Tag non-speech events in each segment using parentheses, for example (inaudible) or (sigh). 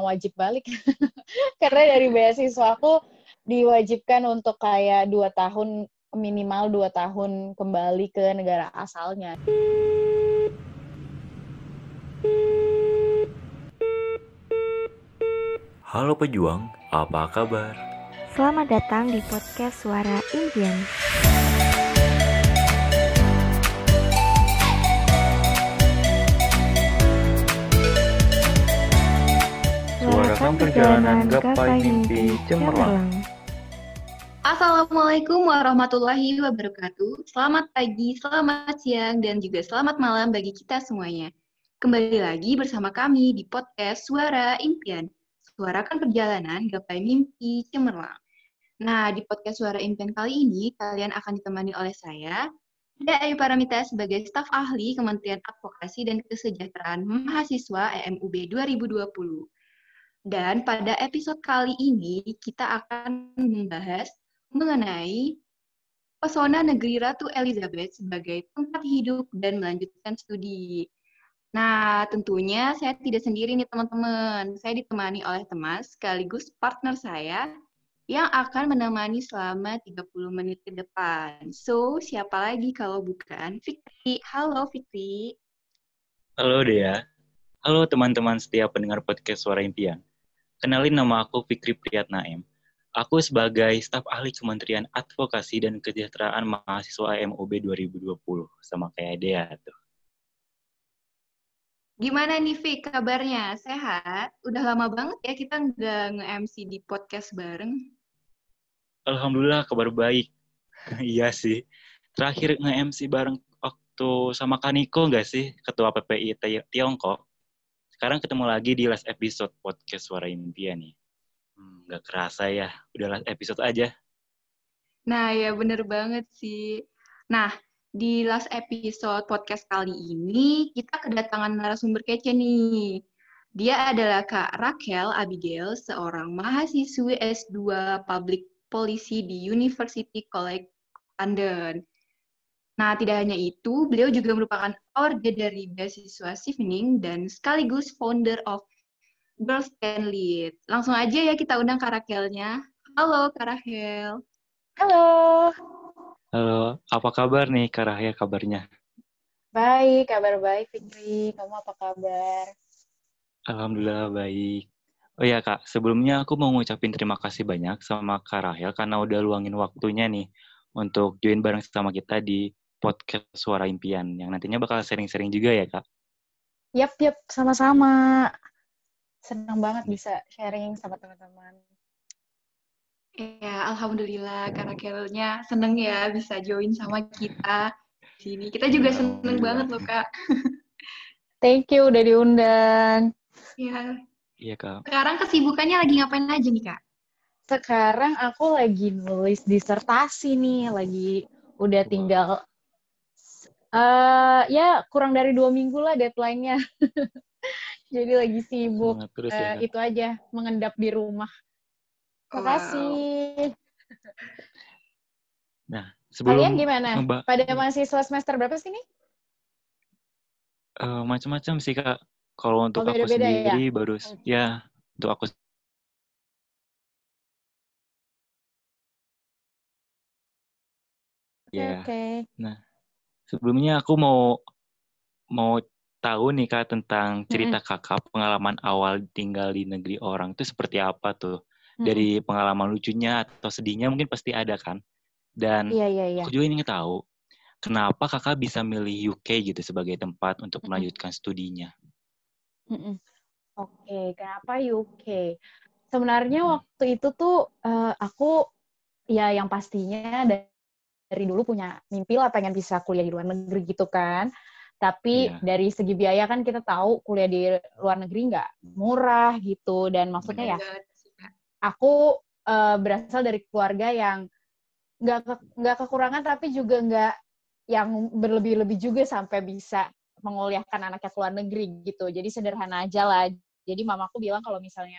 wajib balik (laughs) karena dari beasiswa aku diwajibkan untuk kayak dua tahun minimal dua tahun kembali ke negara asalnya. Halo pejuang, apa kabar? Selamat datang di podcast Suara Impian. Suarakan perjalanan gapai mimpi cemerlang. Assalamualaikum warahmatullahi wabarakatuh. Selamat pagi, selamat siang, dan juga selamat malam bagi kita semuanya. Kembali lagi bersama kami di podcast Suara Impian. Suarakan perjalanan gapai mimpi cemerlang. Nah, di podcast Suara Impian kali ini, kalian akan ditemani oleh saya, Ida Ayu Paramita sebagai staf ahli Kementerian Advokasi dan Kesejahteraan Mahasiswa EMUB 2020. Dan pada episode kali ini kita akan membahas mengenai pesona negeri Ratu Elizabeth sebagai tempat hidup dan melanjutkan studi. Nah, tentunya saya tidak sendiri nih teman-teman. Saya ditemani oleh teman sekaligus partner saya yang akan menemani selama 30 menit ke depan. So, siapa lagi kalau bukan Fikri. Halo Fikri. Halo Dea. Halo teman-teman setiap pendengar podcast Suara Impian. Kenalin nama aku Fikri Naim. Aku sebagai staf ahli Kementerian Advokasi dan Kesejahteraan Mahasiswa MUB 2020, sama kayak Dea tuh. Gimana nih Fik kabarnya? Sehat? Udah lama banget ya kita nggak nge-MC di podcast bareng. Alhamdulillah kabar baik. (laughs) iya sih. Terakhir nge-MC bareng waktu sama Kaniko nggak sih? Ketua PPI Tiongkok. Sekarang ketemu lagi di last episode podcast Suara Impian nih. Hmm, kerasa ya, udah last episode aja. Nah ya bener banget sih. Nah, di last episode podcast kali ini, kita kedatangan narasumber kece nih. Dia adalah Kak Raquel Abigail, seorang mahasiswi S2 Public Policy di University College London. Nah, tidak hanya itu, beliau juga merupakan orga dari beasiswa Sivening dan sekaligus founder of Girls Can Lead. Langsung aja ya kita undang Kak Raquelnya. Halo, Kak Raquel. Halo. Halo, apa kabar nih Kak Rahya kabarnya? Baik, kabar baik Fikri. Kamu apa kabar? Alhamdulillah baik. Oh ya Kak, sebelumnya aku mau ngucapin terima kasih banyak sama Kak Rahel karena udah luangin waktunya nih untuk join bareng sama kita di podcast Suara Impian yang nantinya bakal sering-sering juga ya Kak? Yap, yap, sama-sama. Senang banget bisa sharing sama teman-teman. Ya, alhamdulillah karena Carolnya seneng ya bisa join sama kita di sini. Kita juga seneng banget loh kak. Thank you udah diundang. Iya. Iya kak. Sekarang kesibukannya lagi ngapain aja nih kak? Sekarang aku lagi nulis disertasi nih, lagi udah tinggal uh, ya kurang dari dua minggu lah deadline-nya. (laughs) Jadi lagi sibuk. Terus uh, ya, itu aja mengendap di rumah. Terima kasih. Nah, sebelum kalian gimana? Pada mahasiswa semester berapa sih nih? Uh, Macam-macam sih kak. Kalau untuk oh, beda -beda aku sendiri ya? baru okay. ya untuk aku Ya. Okay. Nah, sebelumnya aku mau mau tahu nih kak tentang cerita -hmm. kakak pengalaman awal tinggal di negeri orang itu seperti apa tuh dari pengalaman lucunya atau sedihnya mungkin pasti ada kan. Dan iya, iya, iya. aku juga ingin tahu kenapa kakak bisa milih UK gitu sebagai tempat untuk melanjutkan studinya. Oke, okay, kenapa UK? Sebenarnya waktu itu tuh uh, aku ya yang pastinya dari dulu punya mimpi lah pengen bisa kuliah di luar negeri gitu kan. Tapi yeah. dari segi biaya kan kita tahu kuliah di luar negeri nggak murah gitu dan maksudnya ya aku uh, berasal dari keluarga yang nggak ke, nggak kekurangan tapi juga nggak yang berlebih-lebih juga sampai bisa menguliahkan anaknya ke luar negeri gitu. Jadi sederhana aja lah. Jadi mamaku bilang kalau misalnya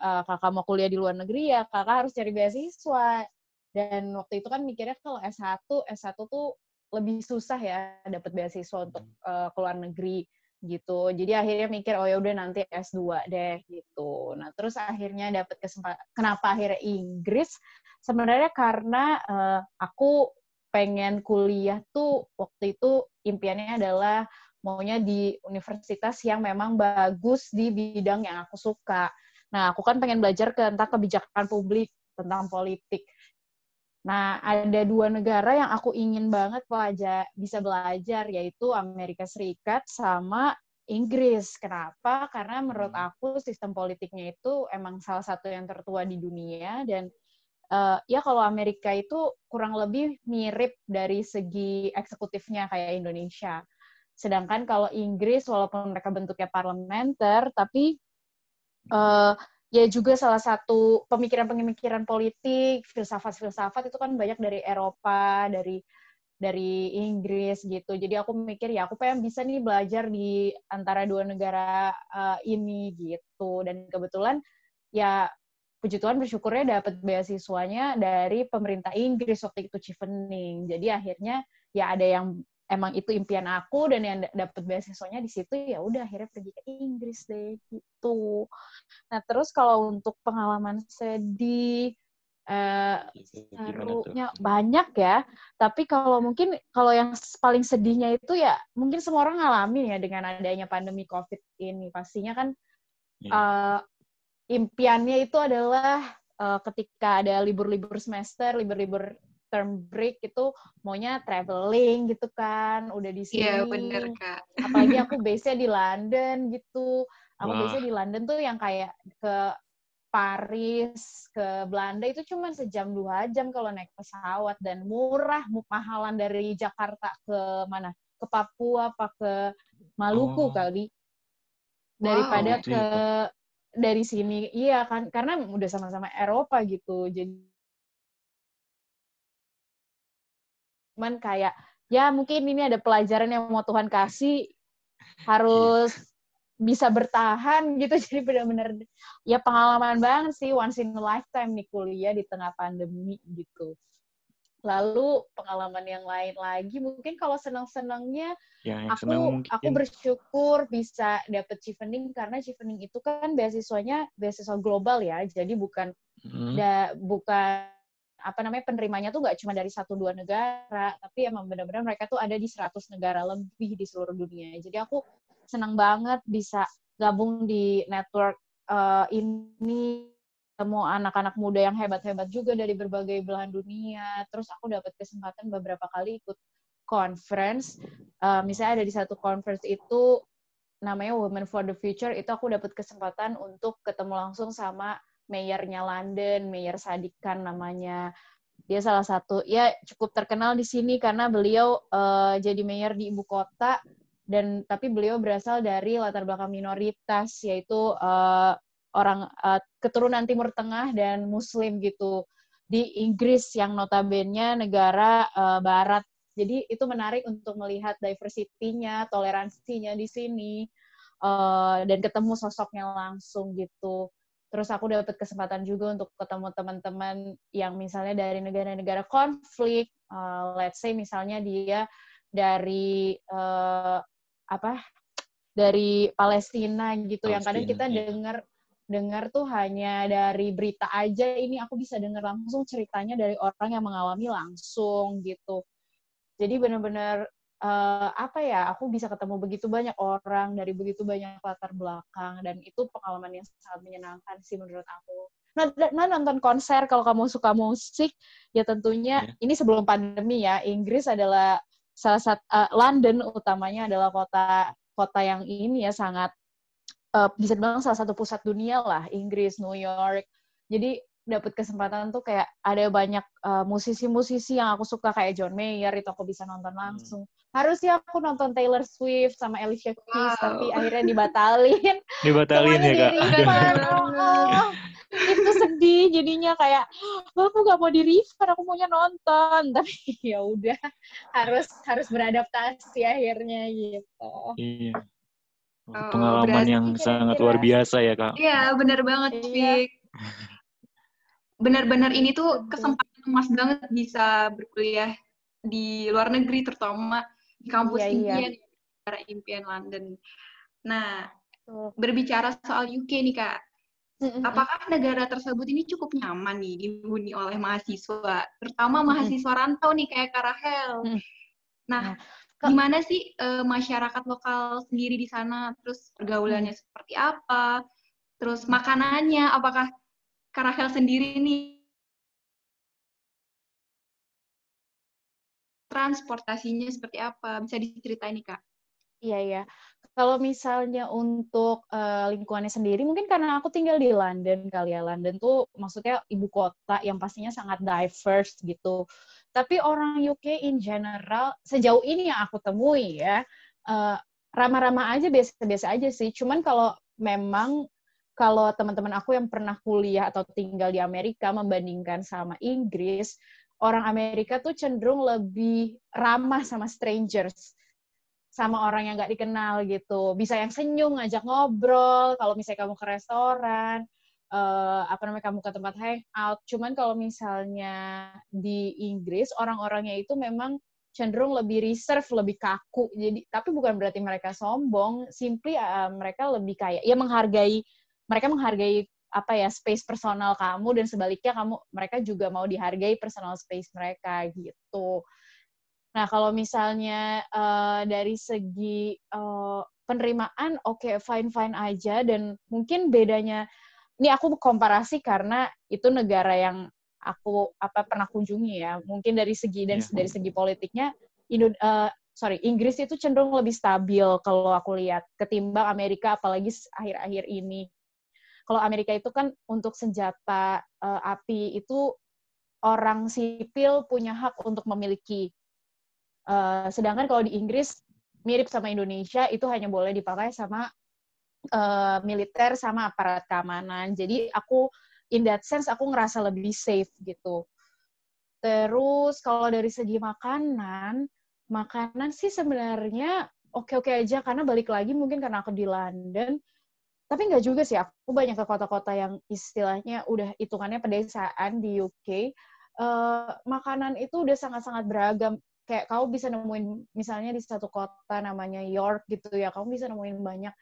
uh, kakak mau kuliah di luar negeri ya kakak harus cari beasiswa. Dan waktu itu kan mikirnya kalau S1, S1 tuh lebih susah ya dapat beasiswa untuk uh, ke luar negeri. gitu. Jadi akhirnya mikir oh ya udah nanti S2 deh gitu. Nah, terus akhirnya dapat kesempatan kenapa akhirnya Inggris? Sebenarnya karena uh, aku pengen kuliah tuh waktu itu impiannya adalah maunya di universitas yang memang bagus di bidang yang aku suka. Nah, aku kan pengen belajar ke tentang kebijakan publik, tentang politik. Nah, ada dua negara yang aku ingin banget pelajar, bisa belajar, yaitu Amerika Serikat sama Inggris. Kenapa? Karena menurut hmm. aku sistem politiknya itu emang salah satu yang tertua di dunia dan uh, ya kalau Amerika itu kurang lebih mirip dari segi eksekutifnya kayak Indonesia. Sedangkan kalau Inggris walaupun mereka bentuknya parlementer, tapi uh, ya juga salah satu pemikiran-pemikiran politik, filsafat-filsafat itu kan banyak dari Eropa, dari dari Inggris gitu. Jadi aku mikir ya aku pengen bisa nih belajar di antara dua negara uh, ini gitu. Dan kebetulan ya puji Tuhan bersyukurnya dapat beasiswanya dari pemerintah Inggris waktu itu Chevening. Jadi akhirnya ya ada yang emang itu impian aku dan yang dapat beasiswanya di situ ya udah akhirnya pergi ke Inggris deh gitu. Nah terus kalau untuk pengalaman sedih uh, serunya banyak ya. Tapi kalau mungkin kalau yang paling sedihnya itu ya mungkin semua orang ngalamin ya dengan adanya pandemi COVID ini. Pastinya kan yeah. uh, impiannya itu adalah uh, ketika ada libur-libur semester, libur-libur term break itu maunya traveling gitu kan udah di sini iya yeah, bener kak. Apalagi aku (laughs) base-nya di London gitu. Aku Wah. base-nya di London tuh yang kayak ke Paris ke Belanda itu cuma sejam dua jam kalau naik pesawat. Dan murah mahalan dari Jakarta ke mana? Ke Papua apa ke Maluku oh. kali. Daripada wow, ke dari sini. Iya kan karena udah sama-sama Eropa gitu. Jadi cuman kayak ya mungkin ini ada pelajaran yang mau Tuhan kasih harus bisa bertahan gitu. (laughs) Jadi benar-benar ya pengalaman banget sih once in a lifetime nih kuliah di tengah pandemi gitu. Lalu pengalaman yang lain lagi mungkin kalau senang-senangnya ya, aku senang aku bersyukur bisa dapet Chevening karena Chevening itu kan beasiswanya beasiswa global ya. Jadi bukan hmm. da, bukan apa namanya penerimanya tuh nggak cuma dari satu dua negara, tapi emang benar-benar mereka tuh ada di 100 negara lebih di seluruh dunia. Jadi aku senang banget bisa gabung di network uh, ini ketemu anak-anak muda yang hebat-hebat juga dari berbagai belahan dunia. Terus aku dapat kesempatan beberapa kali ikut conference. Uh, misalnya ada di satu conference itu namanya Women for the Future, itu aku dapat kesempatan untuk ketemu langsung sama mayornya London, Mayor Sadikan namanya. Dia salah satu ya cukup terkenal di sini karena beliau uh, jadi mayor di ibu kota dan tapi beliau berasal dari latar belakang minoritas yaitu uh, orang uh, keturunan Timur Tengah dan Muslim gitu di Inggris yang notabene negara uh, Barat. Jadi itu menarik untuk melihat diversity-nya, toleransinya di sini uh, dan ketemu sosoknya langsung gitu. Terus aku dapat kesempatan juga untuk ketemu teman-teman yang misalnya dari negara-negara konflik, uh, let's say misalnya dia dari uh, apa dari Palestina gitu Palestina, yang kadang kita ya. dengar dengar tuh hanya dari berita aja ini aku bisa dengar langsung ceritanya dari orang yang mengalami langsung gitu jadi benar-benar uh, apa ya aku bisa ketemu begitu banyak orang dari begitu banyak latar belakang dan itu pengalaman yang sangat menyenangkan sih menurut aku. Nah, nah nonton konser kalau kamu suka musik ya tentunya yeah. ini sebelum pandemi ya Inggris adalah salah satu uh, London utamanya adalah kota kota yang ini ya sangat uh, bisa dibilang salah satu pusat dunia lah Inggris New York. Jadi dapat kesempatan tuh kayak ada banyak musisi musisi-musisi yang aku suka kayak John Mayer itu aku bisa nonton hmm. langsung. Hmm. Harusnya aku nonton Taylor Swift sama Alicia Keys wow. tapi akhirnya dibatalin. (laughs) Dibatalin ya kak. Oh, itu sedih jadinya kayak oh, aku gak mau di refund aku maunya nonton (laughs) tapi ya udah harus harus beradaptasi akhirnya gitu. Iya. Oh, Pengalaman yang sangat luar biasa ya kak. Iya benar banget sih. (laughs) benar-benar ini tuh kesempatan emas banget bisa berkuliah di luar negeri terutama di kampus Indian. Iya. suara impian London. Nah, berbicara soal UK nih kak, apakah negara tersebut ini cukup nyaman nih dihuni oleh mahasiswa, terutama mahasiswa rantau nih kayak Kak Rahel. Nah, gimana sih uh, masyarakat lokal sendiri di sana? Terus pergaulannya seperti apa? Terus makanannya, apakah Kak Rahel sendiri nih transportasinya seperti apa? Bisa diceritain nih, Kak? Iya, iya. Kalau misalnya untuk uh, lingkungannya sendiri, mungkin karena aku tinggal di London kali ya. London tuh maksudnya ibu kota yang pastinya sangat diverse gitu. Tapi orang UK in general, sejauh ini yang aku temui ya, uh, ramah-ramah aja, biasa-biasa aja sih. Cuman kalau memang kalau teman-teman aku yang pernah kuliah atau tinggal di Amerika membandingkan sama Inggris, orang Amerika tuh cenderung lebih ramah sama strangers sama orang yang nggak dikenal gitu. Bisa yang senyum ngajak ngobrol kalau misalnya kamu ke restoran uh, apa namanya kamu ke tempat hangout. Cuman kalau misalnya di Inggris orang-orangnya itu memang cenderung lebih reserve lebih kaku. Jadi tapi bukan berarti mereka sombong simply uh, mereka lebih kayak ya menghargai mereka menghargai apa ya space personal kamu dan sebaliknya kamu mereka juga mau dihargai personal space mereka gitu. Nah kalau misalnya uh, dari segi uh, penerimaan oke okay, fine fine aja dan mungkin bedanya ini aku komparasi karena itu negara yang aku apa pernah kunjungi ya mungkin dari segi dan yeah. dari segi politiknya Indo, uh, sorry Inggris itu cenderung lebih stabil kalau aku lihat ketimbang Amerika apalagi akhir-akhir ini kalau Amerika itu kan untuk senjata uh, api itu orang sipil punya hak untuk memiliki. Uh, sedangkan kalau di Inggris mirip sama Indonesia itu hanya boleh dipakai sama uh, militer sama aparat keamanan. Jadi aku in that sense aku ngerasa lebih safe gitu. Terus kalau dari segi makanan, makanan sih sebenarnya oke-oke aja karena balik lagi mungkin karena aku di London tapi nggak juga sih aku banyak ke kota-kota yang istilahnya udah hitungannya pedesaan di UK uh, eh, makanan itu udah sangat-sangat beragam. Kayak kamu bisa nemuin misalnya di satu kota namanya York gitu ya kamu bisa nemuin banyak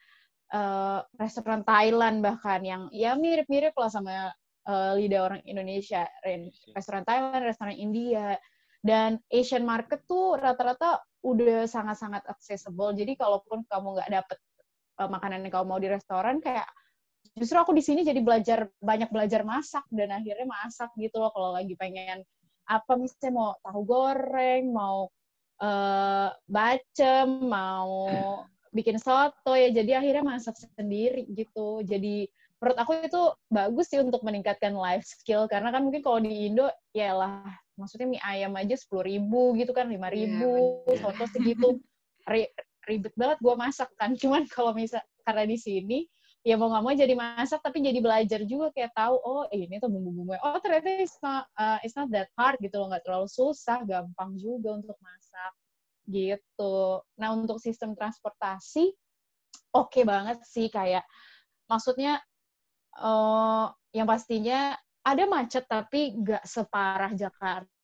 uh, restoran Thailand bahkan yang ya mirip-mirip lah sama uh, lidah orang Indonesia. Restoran Thailand restoran India. Dan Asian market tuh rata-rata udah sangat-sangat accessible. Jadi kalaupun kamu nggak dapet uh, makanan yang kamu mau di restoran kayak justru aku di sini jadi belajar banyak belajar masak dan akhirnya masak gitu loh kalau lagi pengen apa misalnya mau tahu goreng mau uh, bacem mau (laughs) bikin soto ya jadi akhirnya masak sendiri gitu. Jadi menurut aku itu bagus sih untuk meningkatkan life skill karena kan mungkin kalau di Indo ya lah maksudnya mie ayam aja sepuluh ribu gitu kan lima ribu yeah, soto segitu (laughs) ribet banget gue masak kan. (laughs) Cuman kalau misal karena di sini ya mau nggak mau jadi masak tapi jadi belajar juga kayak tahu oh ini tuh bumbu-bumbu. Oh ternyata it's not uh, it's not that hard gitu loh nggak terlalu susah gampang juga untuk masak gitu. Nah untuk sistem transportasi oke okay banget sih kayak maksudnya uh, yang pastinya ada macet tapi nggak separah Jakarta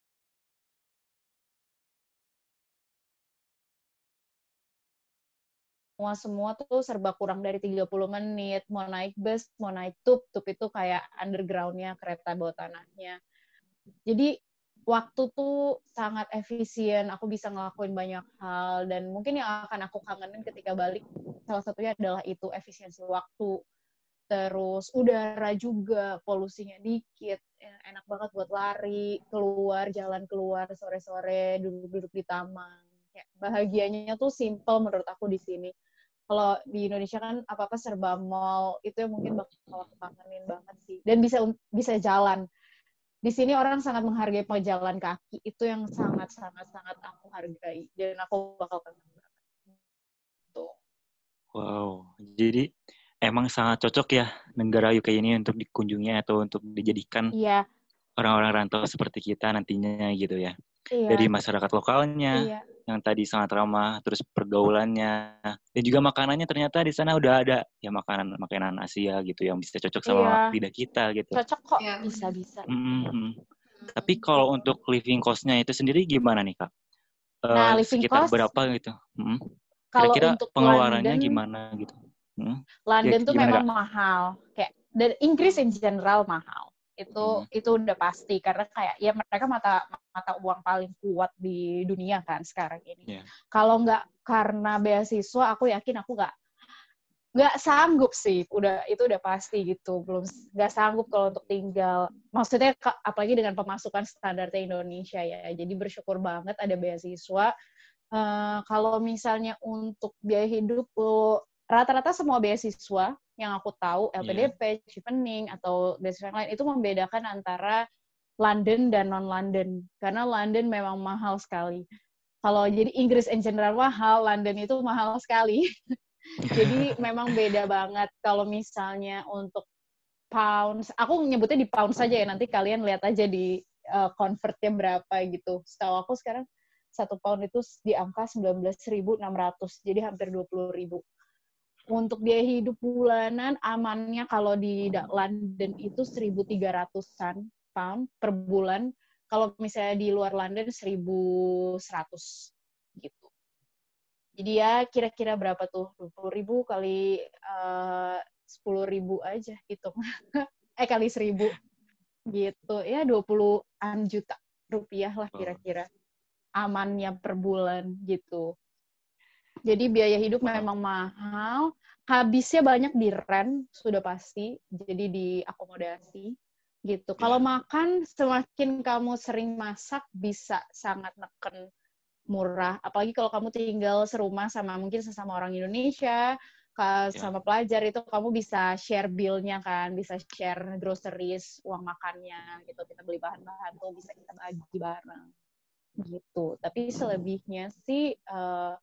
semua semua tuh serba kurang dari 30 menit. Mau naik bus, mau naik tube, tube itu kayak undergroundnya kereta bawah tanahnya. Jadi waktu tuh sangat efisien, aku bisa ngelakuin banyak hal dan mungkin yang akan aku kangenin ketika balik salah satunya adalah itu efisiensi waktu. Terus udara juga polusinya dikit, enak banget buat lari, keluar, jalan keluar sore-sore, duduk-duduk di taman. Kayak bahagianya tuh simple menurut aku di sini kalau di Indonesia kan apa apa serba mall itu yang mungkin bakal aku kangenin banget sih. Dan bisa bisa jalan. Di sini orang sangat menghargai pejalan kaki itu yang sangat sangat sangat aku hargai. Dan aku bakal kangen banget. Tuh. Wow. Jadi emang sangat cocok ya negara UK ini untuk dikunjungi atau untuk dijadikan iya. orang-orang rantau seperti kita nantinya gitu ya iya. dari masyarakat lokalnya iya yang tadi sangat ramah, terus pergaulannya, dan juga makanannya ternyata di sana udah ada ya makanan makanan Asia gitu yang bisa cocok sama iya. lidah kita gitu. Cocok kok, iya. bisa bisa. Mm -hmm. Tapi kalau untuk living cost-nya itu sendiri gimana nih kak? Uh, nah, living sekitar cost, berapa gitu? Hmm. kalau Kira-kira untuk pengeluarannya London, gimana gitu? Hmm? London Ya, tuh gimana, memang mahal. Kayak dan Inggris in general mahal. Itu Hmm. itu udah pasti karena kayak ya mereka mata mata uang paling kuat di dunia kan sekarang ini. Iya. Kalau nggak karena beasiswa, aku yakin aku nggak nggak sanggup sih. Udah itu udah pasti gitu. Belum nggak sanggup kalau untuk tinggal. Maksudnya apalagi dengan pemasukan standarnya Indonesia ya. Jadi bersyukur banget ada beasiswa. Eh, kalau misalnya untuk biaya hidup lo rata-rata semua beasiswa yang aku tahu LPDP, Chevening atau beasiswa yang lain itu membedakan antara London dan non London karena London memang mahal sekali. Kalau jadi Inggris in general mahal, London itu mahal sekali. (laughs) jadi memang beda banget kalau misalnya untuk pounds. Aku nyebutnya di pounds saja ya nanti kalian lihat aja di uh, convertnya berapa gitu. Setahu aku sekarang satu pound itu di angka 19.600, jadi hampir 20.000 untuk biaya hidup bulanan amannya kalau di London itu 1.300-an pound per bulan. Kalau misalnya di luar London 1.100 gitu. Jadi ya kira-kira berapa tuh? 20.000 kali eh, 10.000 aja gitu. (laughs) eh kali 1.000 gitu. Ya 20-an juta rupiah lah kira-kira. Amannya per bulan gitu. Jadi biaya hidup memang mahal, habisnya banyak di rent sudah pasti, jadi di akomodasi gitu. Kalau makan semakin kamu sering masak bisa sangat neken murah. Apalagi kalau kamu tinggal serumah sama mungkin sesama orang Indonesia, ka- sama pelajar itu kamu bisa share bill-nya kan, bisa share groceries, uang makannya gitu. Kita beli bahan-bahan tuh bisa kita bagi bareng gitu. Tapi selebihnya sih eh,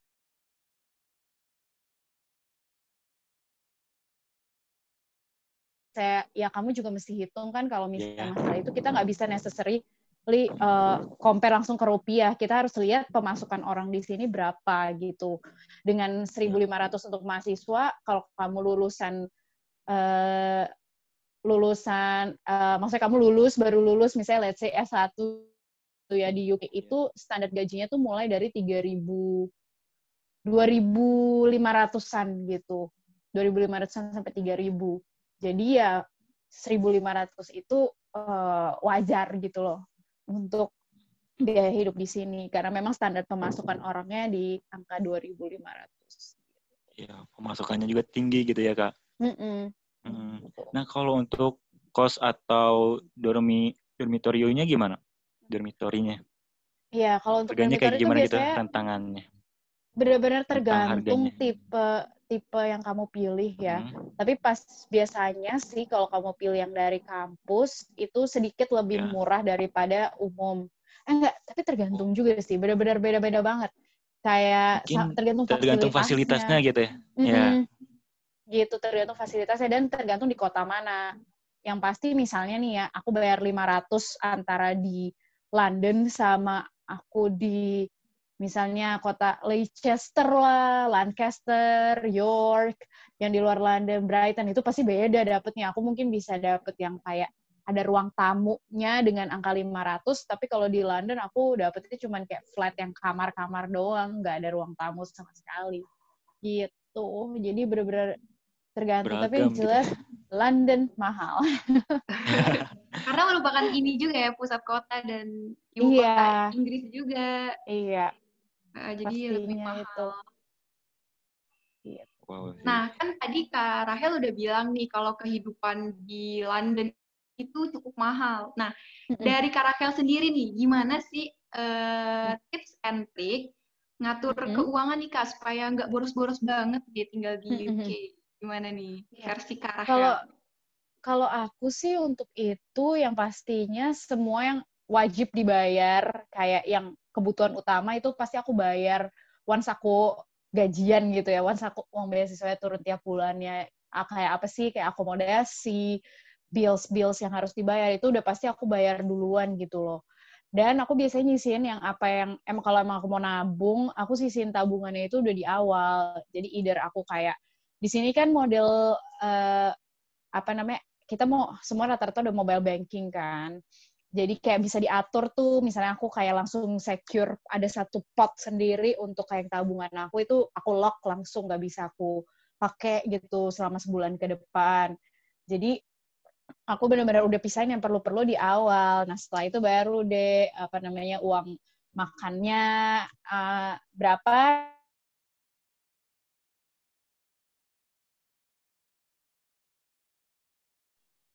saya ya kamu juga mesti hitung kan kalau misalnya Iya. masalah itu kita nggak bisa necessarily uh, compare langsung ke rupiah. Kita harus lihat pemasukan orang di sini berapa gitu. Dengan 1.500 untuk mahasiswa kalau kamu lulusan uh, lulusan uh, maksudnya kamu lulus baru lulus misalnya let's say S1 tuh ya di UK itu standar gajinya tuh mulai dari 3.000 2.500-an gitu. 2.500-an sampai 3.000 jadi ya 1.500 itu uh, wajar gitu loh untuk biaya hidup di sini karena memang standar pemasukan orangnya di angka 2.500. Iya, pemasukannya juga tinggi gitu ya kak. Mm-mm. Hmm. Nah kalau untuk kos atau dormi dormitorionya gimana? Dormitorinya? Iya, kalau untuk Harganya kayak gimana gitu tantangannya? benar-benar tergantung tipe tipe yang kamu pilih ya. Hmm. Tapi pas biasanya sih kalau kamu pilih yang dari kampus itu sedikit lebih Ya. murah daripada umum. Eh enggak, tapi tergantung juga sih. Benar-benar beda-beda banget. Kayak Mungkin tergantung, Tergantung fasilitasnya gitu ya. Ya. Mm-mm. Gitu, tergantung fasilitasnya dan tergantung di kota mana. Yang pasti misalnya nih ya, aku bayar 500 antara di London sama aku di misalnya kota Leicester lah, Lancaster, York, yang di luar London, Brighton itu pasti beda dapetnya. Aku mungkin bisa dapet yang kayak ada ruang tamunya dengan angka 500, tapi kalau di London aku dapetnya cuman kayak flat yang kamar-kamar doang, nggak ada ruang tamu sama sekali. Gitu. Jadi bener-bener tergantung. tapi yang Beragam gitu. jelas London mahal. (laughs) Karena merupakan ini juga ya pusat kota dan ibu Iya. kota Inggris juga. iya. Uh, jadi lebih mahal. itu. Wow, sih. Nah, kan tadi Kak Rahel udah bilang nih kalau kehidupan di London itu cukup mahal. Nah, dari Kak Rahel sendiri nih, gimana sih eh, tips and trick ngatur Mm-mm. keuangan nih Kak supaya nggak boros-boros banget dia tinggal di. UK? Gimana nih Iya. versi Kak Rahel? Kalau kalau aku sih untuk itu yang pastinya semua yang wajib dibayar kayak yang kebutuhan utama itu pasti aku bayar once aku gajian gitu ya, once aku uang beasiswa turun tiap bulannya ah, kayak apa sih kayak akomodasi, bills-bills yang harus dibayar itu udah pasti aku bayar duluan gitu loh. Dan aku biasanya nyisihin yang apa yang emang kalau emang aku mau nabung, aku sisihin tabungannya itu udah di awal. Jadi either aku kayak di sini kan model eh, apa namanya kita mau semua rata-rata udah mobile banking kan Jadi kayak bisa diatur tuh, misalnya aku kayak langsung secure ada satu pot sendiri untuk kayak tabungan aku itu aku lock langsung nggak bisa aku pakai gitu selama sebulan ke depan. Jadi aku benar-benar udah pisahin yang perlu-perlu di awal. Nah setelah itu baru deh apa namanya uang makannya uh, berapa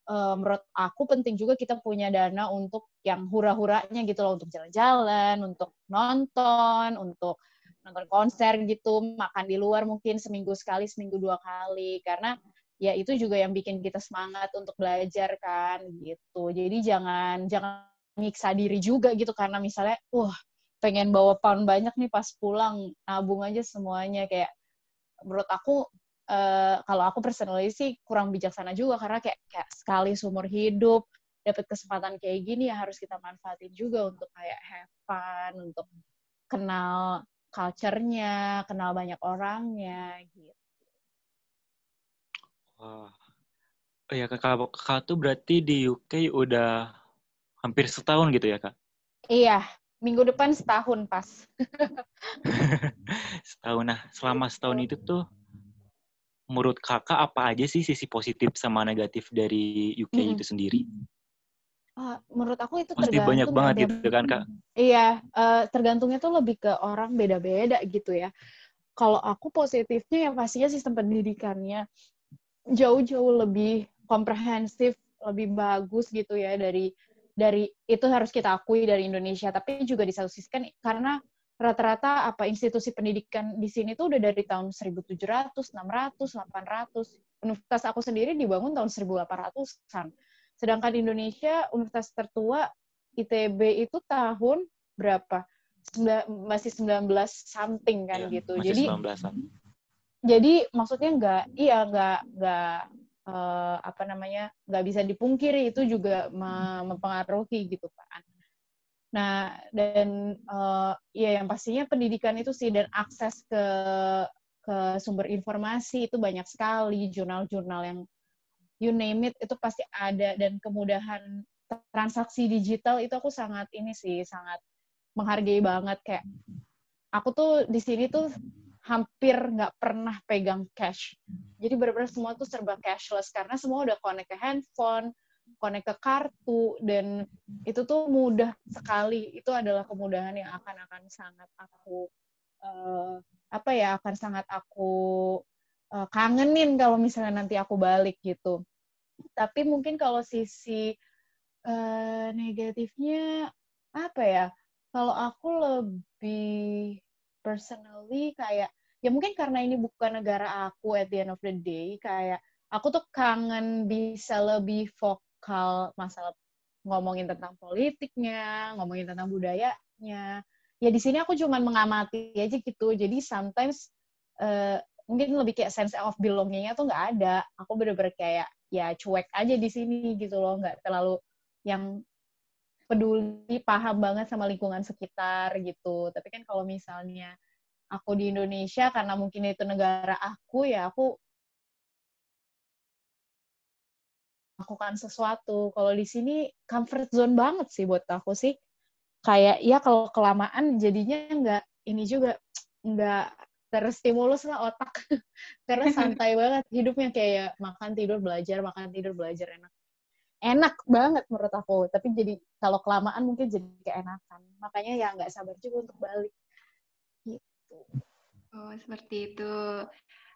uh, menurut aku penting juga kita punya dana untuk yang hura-huranya gitu loh untuk jalan-jalan, untuk nonton, untuk nonton konser gitu, makan di luar mungkin seminggu sekali, seminggu dua kali karena ya itu juga yang bikin kita semangat untuk belajar kan gitu. Jadi jangan jangan nyiksa diri juga gitu karena misalnya wah pengen bawa pound banyak nih pas pulang nabung aja semuanya kayak menurut aku uh, kalau aku personally sih kurang bijaksana juga karena kayak kayak sekali seumur hidup dapat kesempatan kayak gini ya harus kita manfaatin juga untuk kayak have fun, untuk kenal culture-nya, kenal banyak orangnya gitu. Wah. Oh ya kakak, kakak tuh berarti di UK udah hampir setahun gitu ya kak? Iya, minggu depan setahun pas. (laughs) setahun. Nah, selama setahun itu tuh menurut kakak apa aja sih sisi positif sama negatif dari UK hmm. itu sendiri? Uh, menurut aku itu Pasti tergantung banyak banget gitu kan kak? Iya, uh, tergantungnya tuh lebih ke orang beda-beda gitu ya. Kalau aku positifnya yang pastinya sistem pendidikannya jauh-jauh lebih komprehensif, lebih bagus gitu ya dari dari itu harus kita akui dari Indonesia. Tapi juga di satu sisi kan karena rata-rata apa institusi pendidikan di sini tuh udah dari tahun 1700, 600, 800. Universitas aku sendiri dibangun tahun 1800-an. Sedangkan di Indonesia universitas tertua ITB itu tahun berapa? masih 19 something kan ya, gitu. Jadi 19 Jadi maksudnya nggak iya nggak nggak uh, apa namanya nggak bisa dipungkiri itu juga mempengaruhi gitu kan. Nah, dan uh, ya yang pastinya pendidikan itu sih dan akses ke ke sumber informasi itu banyak sekali, jurnal-jurnal yang you name it itu pasti ada dan kemudahan transaksi digital itu aku sangat ini sih sangat menghargai banget kayak aku tuh di sini tuh hampir nggak pernah pegang cash. Jadi benar-benar semua tuh serba cashless karena semua udah connect ke handphone, connect ke kartu dan itu tuh mudah sekali. Itu adalah kemudahan yang akan akan sangat aku uh, apa ya akan sangat aku uh, kangenin kalau misalnya nanti aku balik gitu. Tapi mungkin kalau sisi uh, negatifnya apa ya kalau aku lebih personally kayak ya mungkin karena ini bukan negara aku at the end of the day kayak aku tuh kangen bisa lebih fokus bakal masalah ngomongin tentang politiknya, ngomongin tentang budayanya. Ya di sini aku cuma mengamati aja gitu. Jadi sometimes uh, mungkin lebih kayak sense of belongingnya tuh nggak ada. Aku bener-bener kayak ya cuek aja di sini gitu loh, nggak terlalu yang peduli, paham banget sama lingkungan sekitar gitu. Tapi kan kalau misalnya aku di Indonesia karena mungkin itu negara aku ya aku melakukan sesuatu. Kalau di sini comfort zone banget sih buat aku sih. Kayak ya kalau kelamaan jadinya nggak ini juga nggak terstimulus lah otak. (laughs) Karena santai (laughs) banget hidupnya. Kayak makan tidur belajar makan tidur belajar. Enak. Enak banget menurut aku. Tapi jadi kalau kelamaan mungkin jadi keenakan makanya ya nggak sabar juga untuk balik. Gitu. Oh seperti itu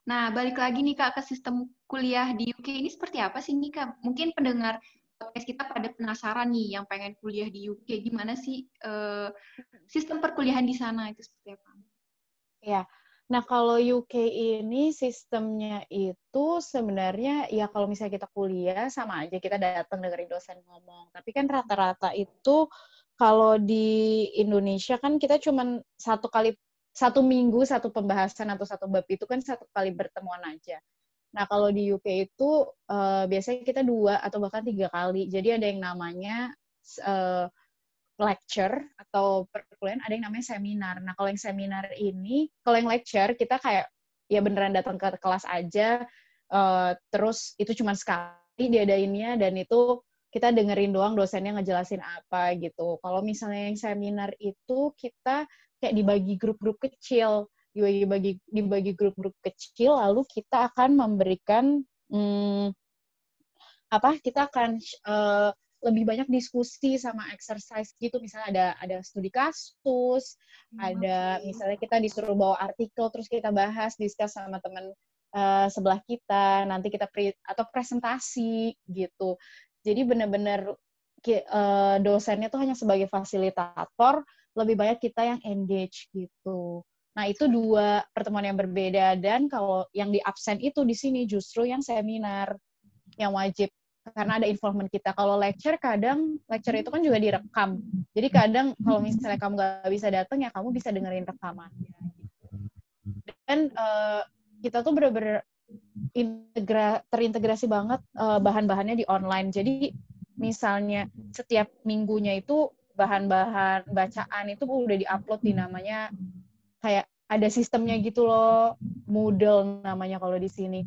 Nah, balik lagi nih Kak ke sistem kuliah di UK ini seperti apa sih nih Kak? Mungkin pendengar podcast kita pada penasaran nih yang pengen kuliah di UK, gimana sih uh, sistem perkuliahan di sana itu seperti apa? Ya, nah kalau UK ini sistemnya itu sebenarnya ya kalau misalnya kita kuliah sama aja kita datang dengerin dosen ngomong. Tapi kan rata-rata itu kalau di Indonesia kan kita cuma satu kali satu minggu satu pembahasan atau satu bab itu kan satu kali pertemuan aja. Nah kalau di UK itu uh, biasanya kita dua atau bahkan tiga kali. Jadi ada yang namanya uh, lecture atau perkuliahan, ada yang namanya seminar. Nah kalau yang seminar ini, kalau yang lecture kita kayak ya beneran datang ke kelas aja, uh, terus itu cuma sekali diadainnya dan itu kita dengerin doang dosennya ngejelasin apa gitu. Kalau misalnya yang seminar itu kita kayak dibagi grup-grup kecil, dibagi bagi dibagi grup-grup kecil, lalu kita akan memberikan hmm, apa? Kita akan uh, lebih banyak diskusi sama exercise gitu misalnya ada ada studi kasus hmm, ada misalnya kita disuruh bawa artikel terus kita bahas diskus sama teman uh, sebelah kita nanti kita pre atau presentasi gitu jadi benar-benar uh, dosennya tuh hanya sebagai fasilitator lebih banyak kita yang engage gitu nah itu dua pertemuan yang berbeda dan kalau yang di absen itu di sini justru yang seminar yang wajib karena ada involvement kita. Kalau lecture kadang lecture itu kan juga direkam. Jadi kadang kalau misalnya kamu nggak bisa datang ya kamu bisa dengerin rekamannya. Dan uh, kita tuh bener-bener integra terintegrasi banget uh, bahan-bahannya di online. Jadi misalnya setiap minggunya itu bahan-bahan bacaan itu udah diupload di namanya kayak ada sistemnya gitu loh, Moodle namanya kalau di sini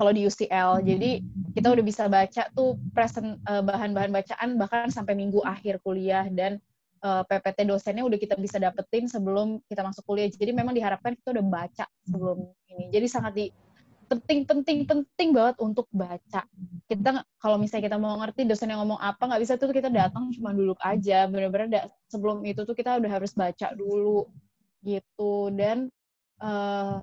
kalau di UCL. Jadi kita udah bisa baca tuh present uh, bahan-bahan bacaan bahkan sampai minggu akhir kuliah dan eh, PPT dosennya udah kita bisa dapetin sebelum kita masuk kuliah. Jadi memang diharapkan kita udah baca sebelum ini. Jadi sangat di penting penting penting banget untuk baca. Kita kalau misalnya kita mau ngerti dosen yang ngomong apa nggak bisa tuh kita datang cuma duduk aja. Bener-bener sebelum itu tuh kita udah harus baca dulu gitu dan uh,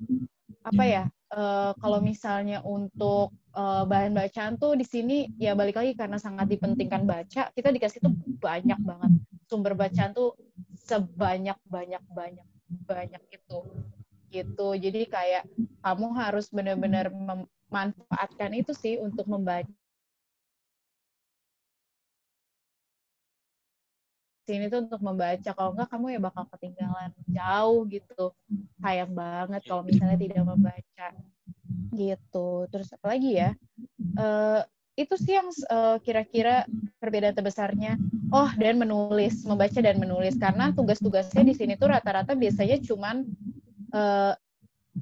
apa ya uh, kalau misalnya untuk uh, bahan bacaan tuh di sini ya balik lagi karena sangat dipentingkan baca, kita dikasih tuh banyak banget sumber bacaan tuh sebanyak banyak banyak banyak itu gitu. Jadi kayak kamu harus benar-benar memanfaatkan itu sih untuk membaca. Sini tuh untuk membaca. Kalau enggak kamu ya bakal ketinggalan jauh gitu. Sayang banget kalau misalnya tidak membaca. Gitu. Terus apa lagi ya? Uh, itu sih yang uh, kira-kira perbedaan terbesarnya. Oh dan menulis. Membaca dan menulis. Karena tugas-tugasnya di sini tuh rata-rata biasanya cuman uh,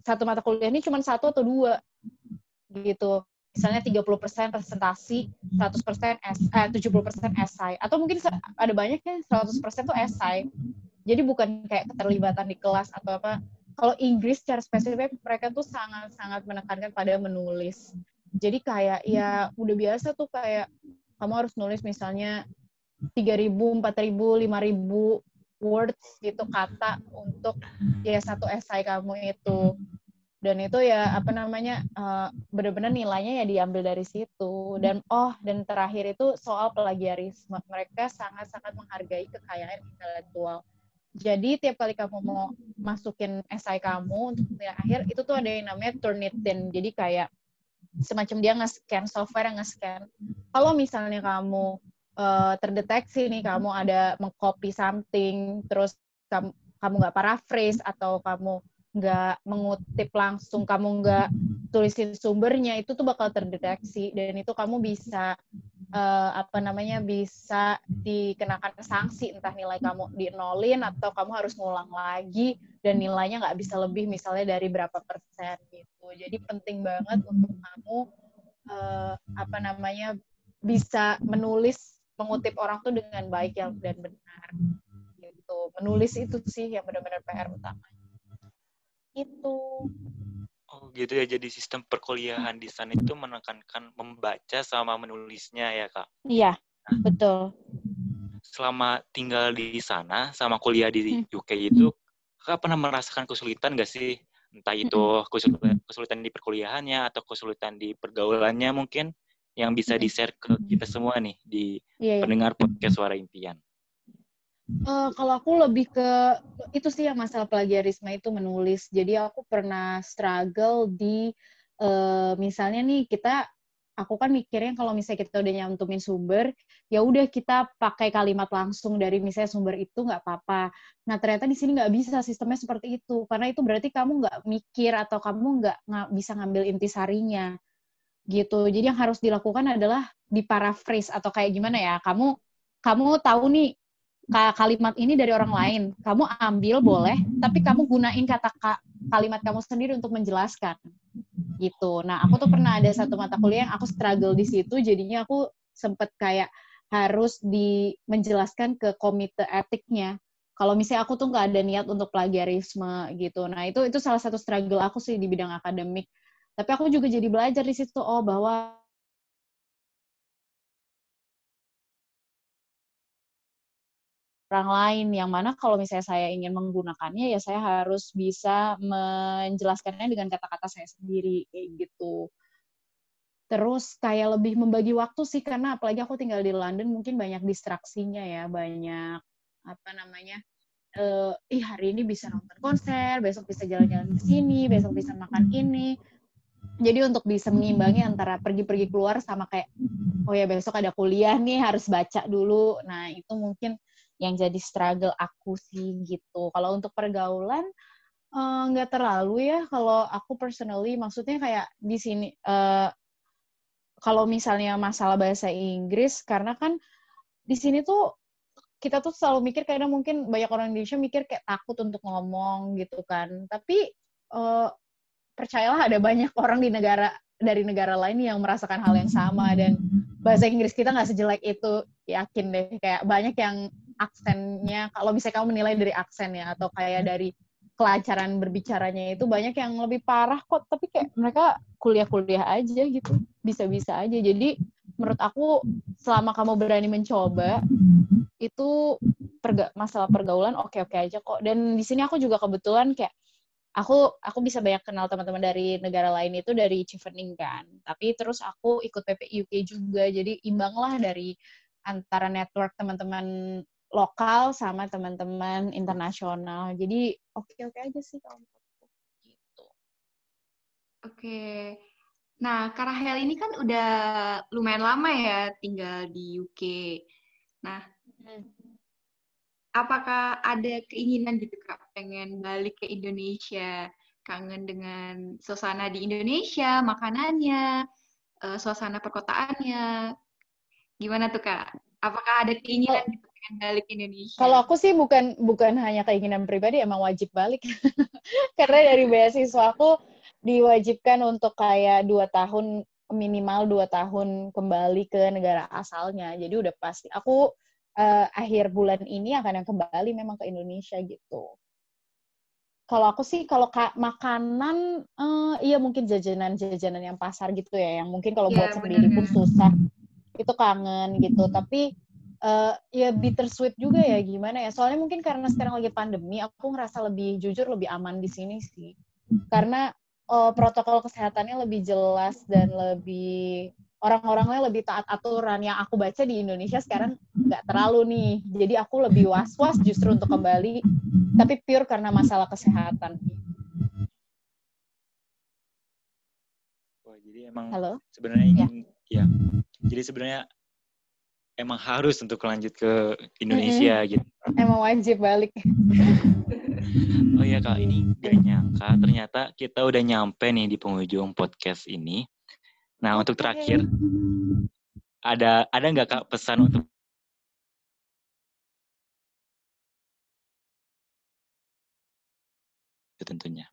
satu mata kuliah ini cuman satu atau dua gitu misalnya 30% presentasi, 100% es, eh, 70% esai. Atau mungkin ada banyaknya 100% tuh esai. Jadi bukan kayak keterlibatan di kelas atau apa. Kalau Inggris secara spesifik mereka tuh sangat-sangat menekankan pada menulis. Jadi kayak ya udah biasa tuh kayak kamu harus nulis misalnya 3.000, 4.000, 5.000 words gitu kata untuk ya satu esai kamu itu. Dan itu ya apa namanya uh, benar-benar nilainya ya diambil dari situ. Dan oh dan terakhir itu soal plagiarisme. Mereka sangat-sangat menghargai kekayaan intelektual. Jadi tiap kali kamu mau masukin esai kamu untuk nilai akhir itu tuh ada yang namanya Turnitin jadi kayak semacam dia nge-scan software yang nge-scan. Kalau misalnya kamu uh, terdeteksi nih kamu ada mengcopy something terus kamu kamu nggak paraphrase atau kamu nggak mengutip langsung, kamu nggak tulisin sumbernya, itu tuh bakal terdeteksi dan itu kamu bisa uh, apa namanya bisa dikenakan sanksi entah nilai kamu di nolin atau kamu harus ngulang lagi dan nilainya nggak bisa lebih misalnya dari berapa persen gitu. Jadi penting banget untuk kamu uh, apa namanya bisa menulis mengutip orang tuh dengan baik yang dan benar gitu. Menulis itu sih yang benar-benar PR utama itu Oh gitu ya, jadi sistem perkuliahan di sana itu menekankan membaca sama menulisnya ya kak? Iya, nah, betul. Selama tinggal di sana, sama kuliah di hmm. UK itu, kak pernah merasakan kesulitan gak sih? Entah itu hmm. kesulitan, kesulitan di perkuliahannya atau kesulitan di pergaulannya mungkin, yang bisa di-share ke kita semua nih, di yeah, iya. pendengar podcast Suara Impian. Uh, kalau aku lebih ke itu sih yang masalah plagiarisme itu menulis. Jadi aku pernah struggle di uh, misalnya nih kita aku kan mikirnya kalau misalnya kita udah nyantumin sumber, ya udah kita pakai kalimat langsung dari misalnya sumber itu nggak apa-apa. Nah ternyata di sini nggak bisa sistemnya seperti itu, karena itu berarti kamu nggak mikir atau kamu nggak bisa ngambil intisarinya gitu. Jadi yang harus dilakukan adalah di paraphrase atau kayak gimana ya? Kamu kamu tahu nih kalimat ini dari orang lain. Kamu ambil boleh, tapi kamu gunain kata ka kalimat kamu sendiri untuk menjelaskan. Gitu. Nah, aku tuh pernah ada satu mata kuliah yang aku struggle di situ, jadinya aku sempet kayak harus di menjelaskan ke komite etiknya kalau misalnya aku tuh nggak ada niat untuk plagiarisme gitu nah itu itu salah satu struggle aku sih di bidang akademik tapi aku juga jadi belajar di situ oh bahwa orang lain yang mana kalau misalnya saya ingin menggunakannya ya saya harus bisa menjelaskannya dengan kata-kata saya sendiri kayak gitu. Terus kayak lebih membagi waktu sih karena apalagi aku tinggal di London mungkin banyak distraksinya ya, banyak apa namanya? Uh, ih hari ini bisa nonton konser, besok bisa jalan-jalan ke sini, besok bisa makan ini. Jadi untuk bisa mengimbangi antara pergi-pergi keluar sama kayak oh ya besok ada kuliah nih harus baca dulu. Nah, itu mungkin yang jadi struggle aku sih gitu. Kalau untuk pergaulan eh, nggak uh, terlalu ya. Kalau aku personally maksudnya kayak di sini uh, kalau misalnya masalah bahasa Inggris karena kan di sini tuh kita tuh selalu mikir kadang mungkin banyak orang Indonesia mikir kayak takut untuk ngomong gitu kan. Tapi uh, percayalah ada banyak orang di negara dari negara lain yang merasakan hal yang sama dan bahasa Inggris kita nggak sejelek itu. Yakin deh kayak banyak yang aksennya kalau misalnya kamu menilai dari aksen ya atau kayak dari kelancaran berbicaranya itu banyak yang lebih parah kok. Tapi kayak mereka kuliah-kuliah aja gitu bisa-bisa aja. Jadi menurut aku selama kamu berani mencoba itu perga masalah pergaulan oke-oke aja kok. Dan di sini aku juga kebetulan kayak aku aku bisa banyak kenal teman-teman dari negara lain itu dari Chevening kan tapi terus aku ikut PPI UK juga jadi imbang lah dari antara network teman-teman lokal sama teman-teman internasional. Jadi oke-oke aja sih kalau gitu. Oke. Nah, Karahel ini kan udah lumayan lama ya tinggal di UK. Nah, hmm. apakah ada keinginan gitu Kak pengen balik ke Indonesia, kangen dengan suasana di Indonesia, makanannya, uh, suasana perkotaannya. Gimana tuh Kak? Apakah ada keinginan gitu pengen balik Indonesia? Kalau aku sih bukan bukan hanya keinginan pribadi, emang wajib balik. (laughs) Karena dari beasiswa aku diwajibkan untuk kayak dua tahun minimal dua tahun kembali ke negara asalnya. Jadi udah pasti. Aku uh, akhir bulan ini akan kembali memang ke Indonesia gitu. Kalau aku sih kalau makanan, uh, iya mungkin jajanan-jajanan yang pasar gitu ya, yang mungkin kalau yeah, buat sendiri pun susah. Itu kangen gitu. Tapi uh, ya bittersweet juga ya gimana ya. Soalnya mungkin karena sekarang lagi pandemi aku ngerasa lebih jujur lebih aman di sini sih. Karena uh, protokol kesehatannya lebih jelas dan lebih orang-orangnya lebih taat aturan. Yang aku baca di Indonesia sekarang nggak terlalu nih. Jadi aku lebih was-was justru untuk kembali tapi pure karena masalah kesehatan oh, jadi emang Halo? sebenarnya ingin ya. ya jadi sebenarnya emang harus untuk lanjut ke Indonesia mm-hmm. gitu. Emang wajib balik. (laughs) oh iya kak, ini gak nyangka ternyata kita udah nyampe nih di penghujung podcast ini. Nah untuk terakhir ada ada nggak kak pesan untuk tentunya.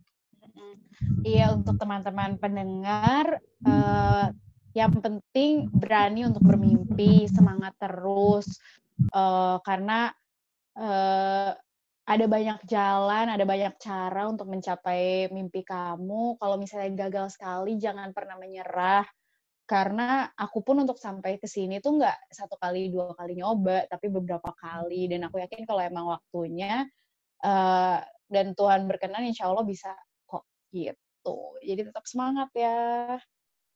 Iya untuk teman-teman pendengar uh, yang penting berani untuk bermimpi, semangat terus, uh, karena uh, ada banyak jalan, ada banyak cara untuk mencapai mimpi kamu. Kalau misalnya gagal sekali, jangan pernah menyerah. Karena aku pun untuk sampai ke sini tuh nggak satu kali, dua kali nyoba, tapi beberapa kali. Dan aku yakin kalau emang waktunya uh, dan Tuhan berkenan, insya Allah bisa kok gitu. Jadi tetap semangat ya.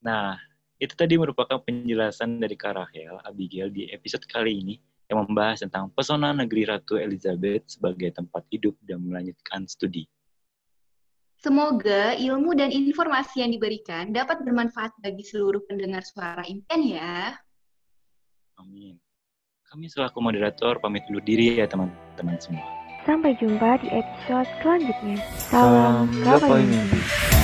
Nah, itu tadi merupakan penjelasan dari Karahel Abigail di episode kali ini yang membahas tentang pesona negeri Ratu Elizabeth sebagai tempat hidup dan melanjutkan studi. Semoga ilmu dan informasi yang diberikan dapat bermanfaat bagi seluruh pendengar suara impian ya. Amin. Kami selaku moderator pamit dulu diri ya teman-teman semua. Sampai jumpa di episode selanjutnya. Salam, Salam mimpi.